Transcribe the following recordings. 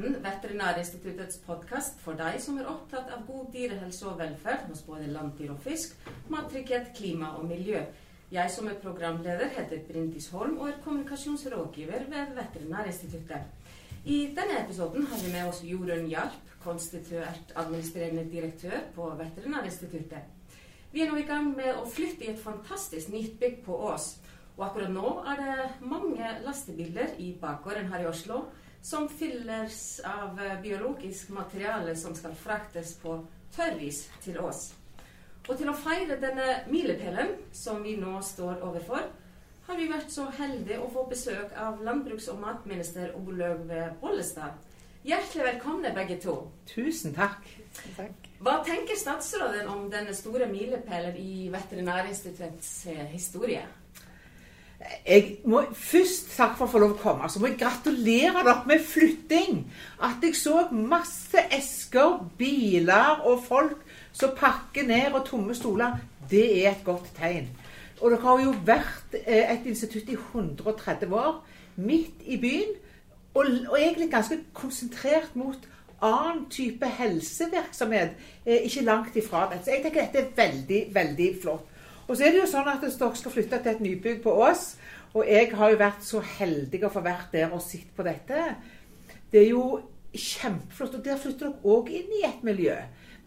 podden Veterinærinstituttets podkast for deg som er opptatt av god dyrehelse og velferd hos både landdyr og fisk, mattrygghet, klima og miljø. Jeg som er programleder heter Brindis Holm og er kommunikasjonsrådgiver ved Veterinærinstituttet. I denne episoden har vi med oss Jorunn Hjalp, konstituert administrerende direktør på Veterinærinstituttet. Vi er nå i gang med å flytte i et fantastisk nytt bygg på Ås. Og akkurat nå er det mange lastebiler i bakgården her i Oslo som fylles av eh, biologisk materiale som skal fraktes på tørrvis til oss. Og til å feire denne milepælen som vi nå står overfor, har vi vært så heldige å få besøk av landbruks- og matminister Olaug Bollestad. Hjertelig velkomne, begge to. Tusen takk. takk. Hva tenker statsråden om denne store milepælen i Veterinærinstituttets eh, historie? Jeg må først takk for å få lov å komme. Så må jeg gratulere dere med flytting. At jeg så masse esker, biler og folk som pakker ned og tomme stoler, det er et godt tegn. Og dere har jo vært eh, et institutt i 130 år, midt i byen, og, og egentlig ganske konsentrert mot annen type helsevirksomhet eh, ikke langt ifra. Så jeg tenker dette er veldig, veldig flott. Og så er det jo sånn at dere skal flytte til et nybygg på Ås. Og jeg har jo vært så heldig å få vært der og sett på dette. Det er jo kjempeflott. Og der flytter dere òg inn i et miljø.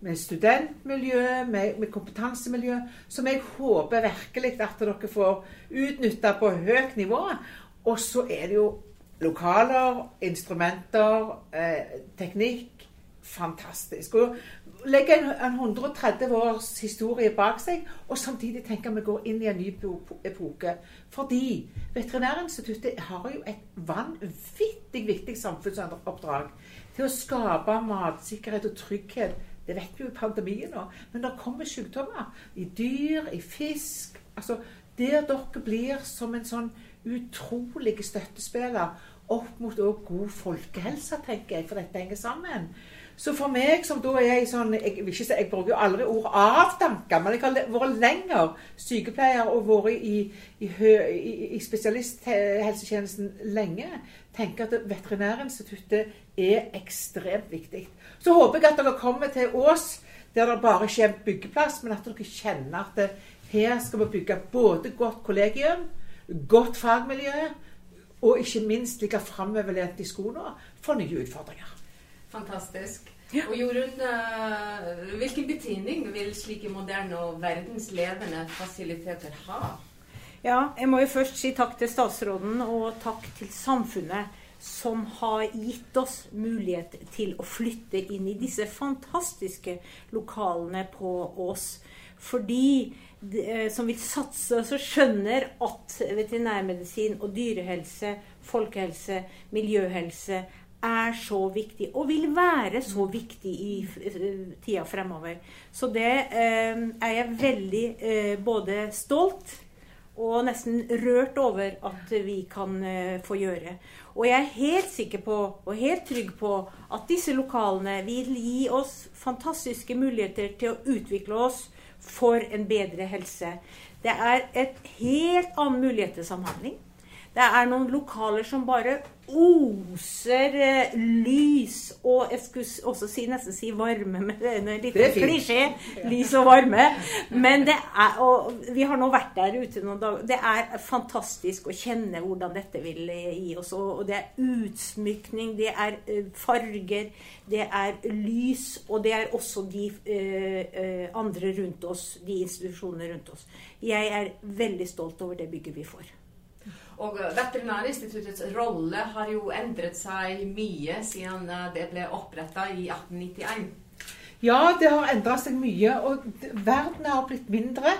Med studentmiljø, med, med kompetansemiljø, som jeg håper virkelig at dere får utnytta på høyt nivå. Og så er det jo lokaler, instrumenter, eh, teknikk. Fantastisk. Og legge en, en 130 års historie bak seg, og samtidig tenker vi går inn i en ny epoke. Fordi Veterinærinstituttet har jo et vanvittig viktig samfunnsoppdrag til å skape matsikkerhet og trygghet. Det vet vi jo i pandemien nå. Men det kommer sykdommer i dyr, i fisk altså Der dere blir som en sånn utrolig støttespiller opp mot god folkehelse, tenker jeg, for dette henger sammen. Så for meg som da er sånn Jeg, vil ikke si, jeg bruker jo aldri ord 'avdanka', men jeg har vært lenger sykepleier og vært i, i, i, i spesialisthelsetjenesten lenge, tenker at Veterinærinstituttet er ekstremt viktig. Så håper jeg at dere kommer til Ås, der det bare ikke er byggeplass, men at dere kjenner at det, her skal vi bygge både godt kollegium, godt fagmiljø, og ikke minst ligge framoverlent i skoene for nye utfordringer. Fantastisk. Ja. Og Jorunn, uh, hvilken betydning vil slike moderne og verdenslevende fasiliteter ha? Ja, jeg må jo først si takk til statsråden og takk til samfunnet som har gitt oss mulighet til å flytte inn i disse fantastiske lokalene på Ås. Fordi de, som vil satse, og skjønner at veterinærmedisin og dyrehelse, folkehelse, miljøhelse er så viktig, og vil være så viktig i tida fremover. Så det eh, er jeg veldig eh, både stolt og nesten rørt over at vi kan eh, få gjøre. Og jeg er helt sikker på, og helt trygg på, at disse lokalene vil gi oss fantastiske muligheter til å utvikle oss for en bedre helse. Det er et helt annen mulighet til samhandling. Det er noen lokaler som bare oser eh, lys og jeg skulle også si, nesten si varme med en liten klisjé. Lys og varme. Men det er og Vi har nå vært der ute noen dager. Det er fantastisk å kjenne hvordan dette vil eh, gi oss. Og det er utsmykning, det er eh, farger, det er lys, og det er også de andre rundt oss, de institusjonene rundt oss. Jeg er veldig stolt over det bygget vi får. Og Veterinærinstituttets rolle har jo endret seg mye siden eh, det ble oppretta i 1891. Ja, det har endra seg mye. Og verden har blitt mindre.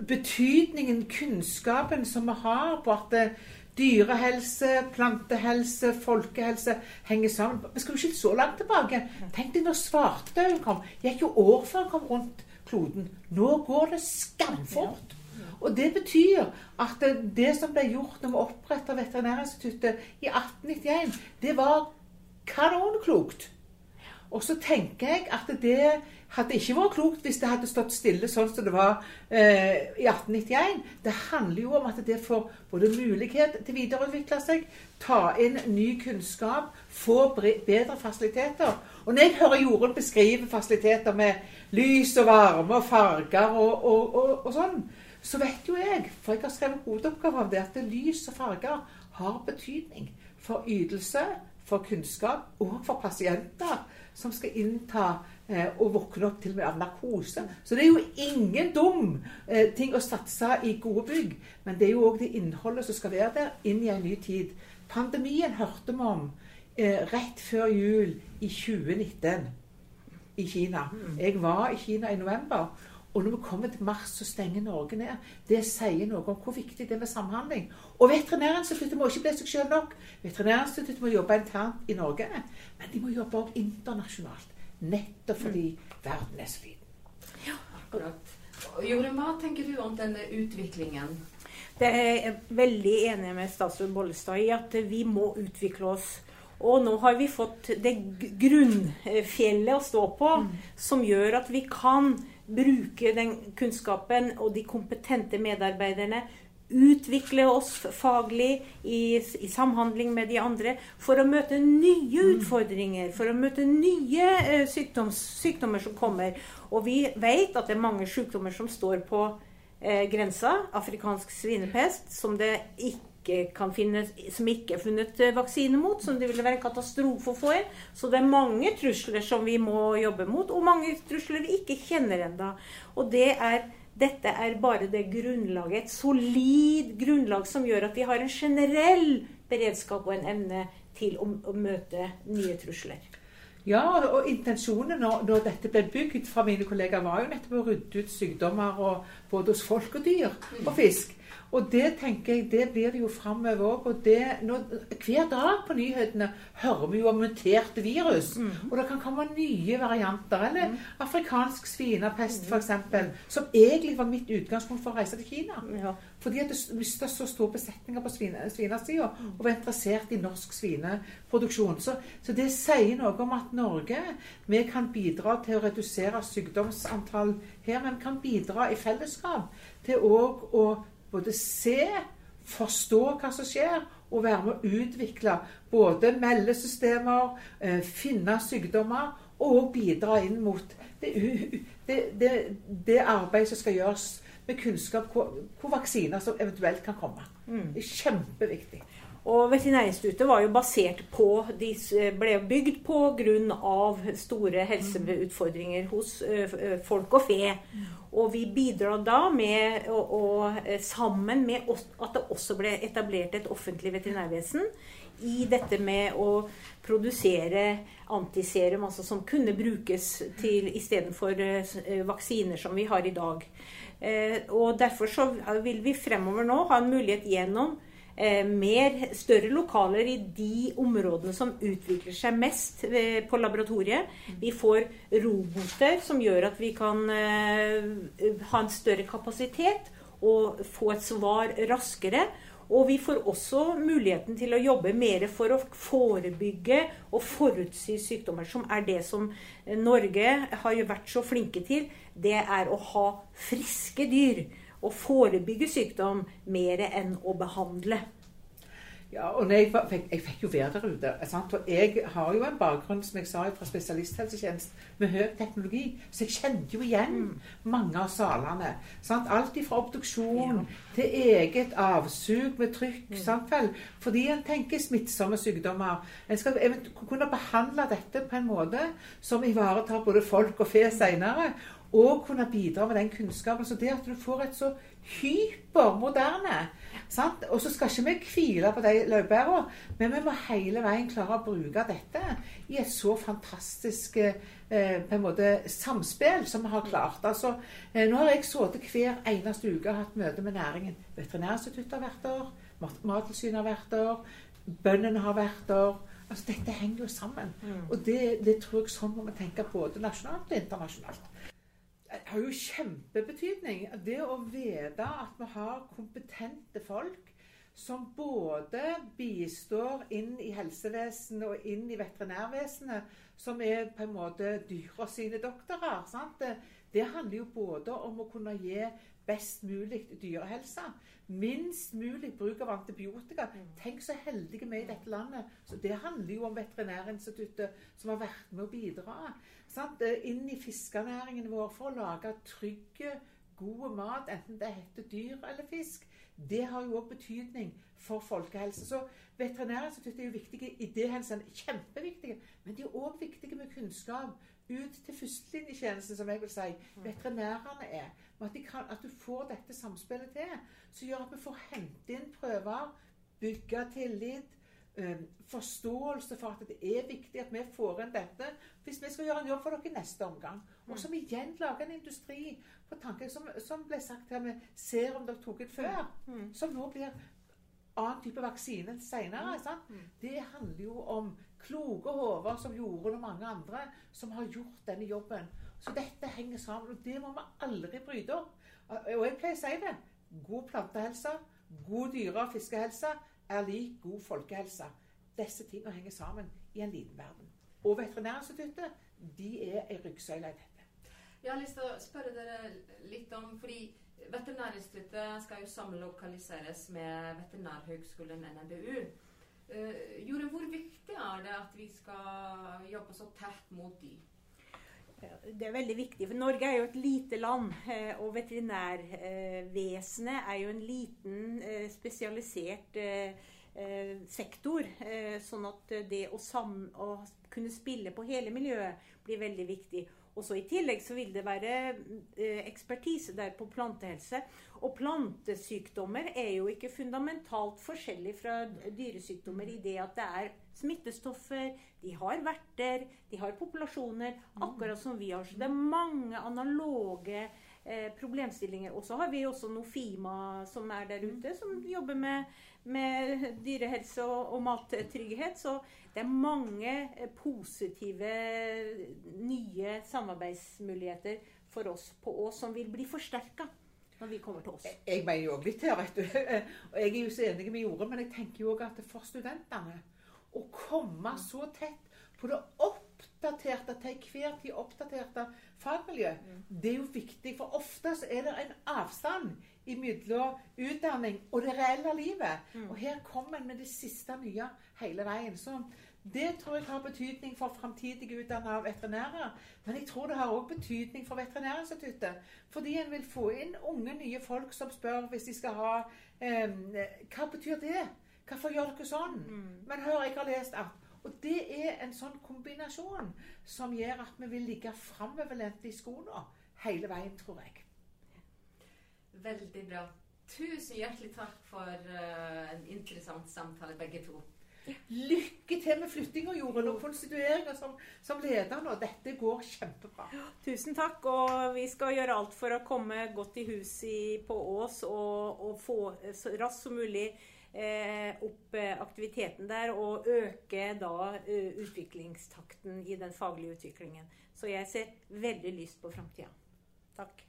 Betydningen, kunnskapen som vi har på at eh, dyrehelse, plantehelse, folkehelse henger sammen Vi skal jo ikke så langt tilbake. Tenk deg når svartedauden kom. Gikk jo år før han kom rundt kloden. Nå går det skamfort. Og Det betyr at det som ble gjort når vi oppretta Veterinærinstituttet i 1891, det var kanonklokt. Og så tenker jeg at det hadde ikke vært klokt hvis det hadde stått stille sånn som det var eh, i 1891. Det handler jo om at det får både mulighet til å videreutvikle seg, ta inn ny kunnskap, få bedre fasiliteter. Og når jeg hører Jorunn beskrive fasiliteter med lys og varme og farger og, og, og, og sånn, så vet jo jeg, for jeg har skrevet hovedoppgave om det, at lys og farger har betydning for ytelse, for kunnskap og for pasienter som skal innta eh, og våkne opp til og med av narkose. Så det er jo ingen dum eh, ting å satse i gode bygg. Men det er jo òg det innholdet som skal være der inn i en ny tid. Pandemien hørte vi om eh, rett før jul i 2019 i Kina. Mm. Jeg var i Kina i november. Og når vi kommer til mars, så stenger Norge ned. Det sier noe om hvor viktig det er med samhandling. Og Veterinærinstituttet må ikke bli seg sjøl nok. Veterinærinstituttet må jobbe internt i Norge, men de må jobbe også internasjonalt. Nettopp fordi mm. verden er så liten. Ja, akkurat. Jorunn, hva tenker du om denne utviklingen? Det er jeg veldig enig med statsråd Bollestad i at vi må utvikle oss. Og nå har vi fått det grunnfjellet å stå på mm. som gjør at vi kan bruke den kunnskapen og de kompetente medarbeiderne. Utvikle oss faglig i, i, samhandling med de andre for å møte nye mm. utfordringer. For å møte nye eh, sykdoms, sykdommer som kommer. Og vi vet at det er mange sykdommer som står på eh, grensa. Afrikansk svinepest, som det ikke ikke finne, som ikke er funnet eh, vaksine mot, som det ville være en katastrofe å få inn. Så det er mange trusler som vi må jobbe mot, og mange trusler vi ikke kjenner enda. Og det er, dette er bare det grunnlaget, et solid grunnlag som gjør at vi har en generell beredskap og en evne til å, å møte nye trusler. Ja, og intensjonen når, når, dette ble bygd fra mine kollegaer, var jo nettopp å rydde ut sykdommer og, både hos folk og dyr og fisk. Og det tenker jeg, det blir det jo framover òg. Og det, hver dag på nyhetene hører vi jo om muterte virus. Mm. Og det kan komme nye varianter. Eller mm. afrikansk svinepest, f.eks. Mm. Som egentlig var mitt utgangspunkt for å reise til Kina. Ja. Fordi at det mista så store besetninger på svine, svinesida mm. og var interessert i norsk svineproduksjon. Så, så, det sier noe om at Norge vi kan bidra til å redusere sykdomsantall her, men kan bidra i fellesskap til òg å både se, forstå hva som skjer, og være med å utvikle både meldesystemer, eh, finne sykdommer, og bidra inn mot det, det, det, det arbeidet som skal gjøres med kunnskap hvor, hvor vaksiner som eventuelt kan komme. Mm. Det er kjempeviktig. Og Veterinærinstituttet var jo basert på De ble bygd på grunn av store helseutfordringer hos folk og fe. Og vi bidrar da med å, å, sammen med at det også ble etablert et offentlig veterinærvesen i dette med å produsere antiserum, altså som kunne brukes til istedenfor vaksiner som vi har i dag. Og derfor så vil vi fremover nå ha en mulighet gjennom eh, mer større lokaler i de områdene som utvikler seg mest ved, på laboratoriet. Vi får roboter som gjør at vi kan eh, ha en større kapasitet og få et svar raskere. Og vi får også muligheten til å jobbe mer for å forebygge og forutsi sykdommer, som er det som Norge har vært så flinke til. Det er å ha friske dyr å forebygge sykdom mer enn å behandle. Ja, og jeg, fikk, jeg, fikk, jo være der ute. Sant? Og jeg har jo en bakgrunn som jeg sa, fra spesialisthelsetjenesten med høy teknologi, så jeg kjente jo igjen mm. mange av salene. Sant? Alt fra obduksjon ja. til eget avsug med trykk. Mm. Sant vel? Fordi en tenker smittsomme sykdommer. En skal kunne behandle dette på en måte som ivaretar både folk og fe seinere og kunne bidra med den kunnskapen. Så det at du får et så hypermoderne sant? Og så skal ikke vi hvile på de laurbæra, men vi må hele veien klare å bruke dette i et så fantastisk eh, på en måte samspill som vi har klart. Altså, eh, nå har jeg sittet hver eneste uke og hatt møte med næringen. Veterinærinstituttet har vært der, Mattilsynet har vært der, bøndene har vært der. Altså, dette henger jo sammen. Mm. Og det, det, tror jeg sånn må vi tenke både nasjonalt og internasjonalt har jo kjempebetydning. Det å vite at vi har kompetente folk som både bistår inn i helsevesenet og inn i veterinærvesenet, som er på en måte dyra sine doktorer. Sant? Det, handler jo både om å kunne gi best mulig dyrehelse, minst mulig bruk av antibiotika. Tenk så heldige vi er i dette landet. Så Det handler jo om Veterinærinstituttet, som har vært med å bidra sant? inn i fiskenæringen vår for å lage trygge god mat, enten det heter dyr eller fisk, det har jo òg betydning for folkehelse. Så Veterinærinstituttet er jo viktige i det henseende. Kjempeviktige. Men de er òg viktige med kunnskap ut til førstelinjetjenesten, som jeg vil si. Veterinærene er. At, kan, at, du får dette samspillet til, som gjør at vi får hente inn prøver, bygge tillit forståelse for at det er viktig at vi får inn dette hvis vi skal gjøre en jobb for dere neste omgang. Og som igjen lager en industri på tanken som, som ble sagt her, vi ser om dere tok ut før, mm. som nå blir annen type vaksine senere. Sant? Det handler jo om kloke hoder som Jorunn og mange andre, som har gjort denne jobben. Så dette henger sammen, og det må vi aldri bryte opp. Og jeg pleier å si det. God plantehelse, god dyre- og fiskehelse er lik god folkehelse. Disse tingene henger sammen i en liten verden. Og Veterinærinstituttet de er ei ryggsøyle i dette. Jeg har lyst til å spørre dere litt om fordi Veterinærinstituttet skal jo samlokaliseres med Veterinærhøgskolen NMBU. Uh, eh, Jorunn, hvor viktig er det at vi skal jobbe så tett mot de? Det er veldig viktig, for Norge er jo et lite land. Eh, og veterinærvesenet er jo en liten, eh, spesialisert sektor. Sånn at det å, å kunne spille på hele miljøet blir veldig viktig. Og så I tillegg så vil det være eh, ekspertise der på plantehelse. Og plantesykdommer er jo ikke fundamentalt forskjellig fra dyresykdommer i det at det er smittestoffer, de har verter, de har populasjoner, akkurat som vi har. Så det er mange analoge eh, problemstillinger. Og så har vi også Nofima som er der ute, som jobber med, med dyrehelse og, og, mattrygghet. Så det er mange eh, positive nye samarbeidsmuligheter for oss på Ås som vil bli forsterka når vi kommer til oss. Jeg mener jo litt her, vet du. Og jeg er jo så enig med Jorunn, men jeg tenker jo òg at for studentene å komme så tett på det oppdaterte, til enhver tid oppdaterte fagmiljø, mm. det er jo viktig. For ofte så er det en avstand mellom utdanning og det reelle livet. Mm. Og her kommer en med det siste nye hele veien. Så det tror jeg har betydning for framtidige utdannede veterinærer. Men jeg tror det har òg betydning for Veterinærinstituttet. Fordi en vil få inn unge, nye folk som spør hvis de skal ha eh, Hva betyr det? Hvorfor gjør dere sånn? Mm. Men hør, jeg har lest at Og det er en sånn kombinasjon som gjør at vi vil ligge framoverlent i skoene hele veien, tror jeg. Veldig bra. Tusen hjertelig takk for uh, en interessant samtale, begge to. Lykke til med flyttinga, Jorunn, og konstitueringa som, som leder nå. Dette går kjempebra. Tusen takk. Og vi skal gjøre alt for å komme godt i hus i, på Ås og, og få så raskt som mulig Eh, opp eh, aktiviteten der og øke da eh, utviklingstakten i den faglige utviklingen. Så jeg ser veldig lyst på framtida. Takk.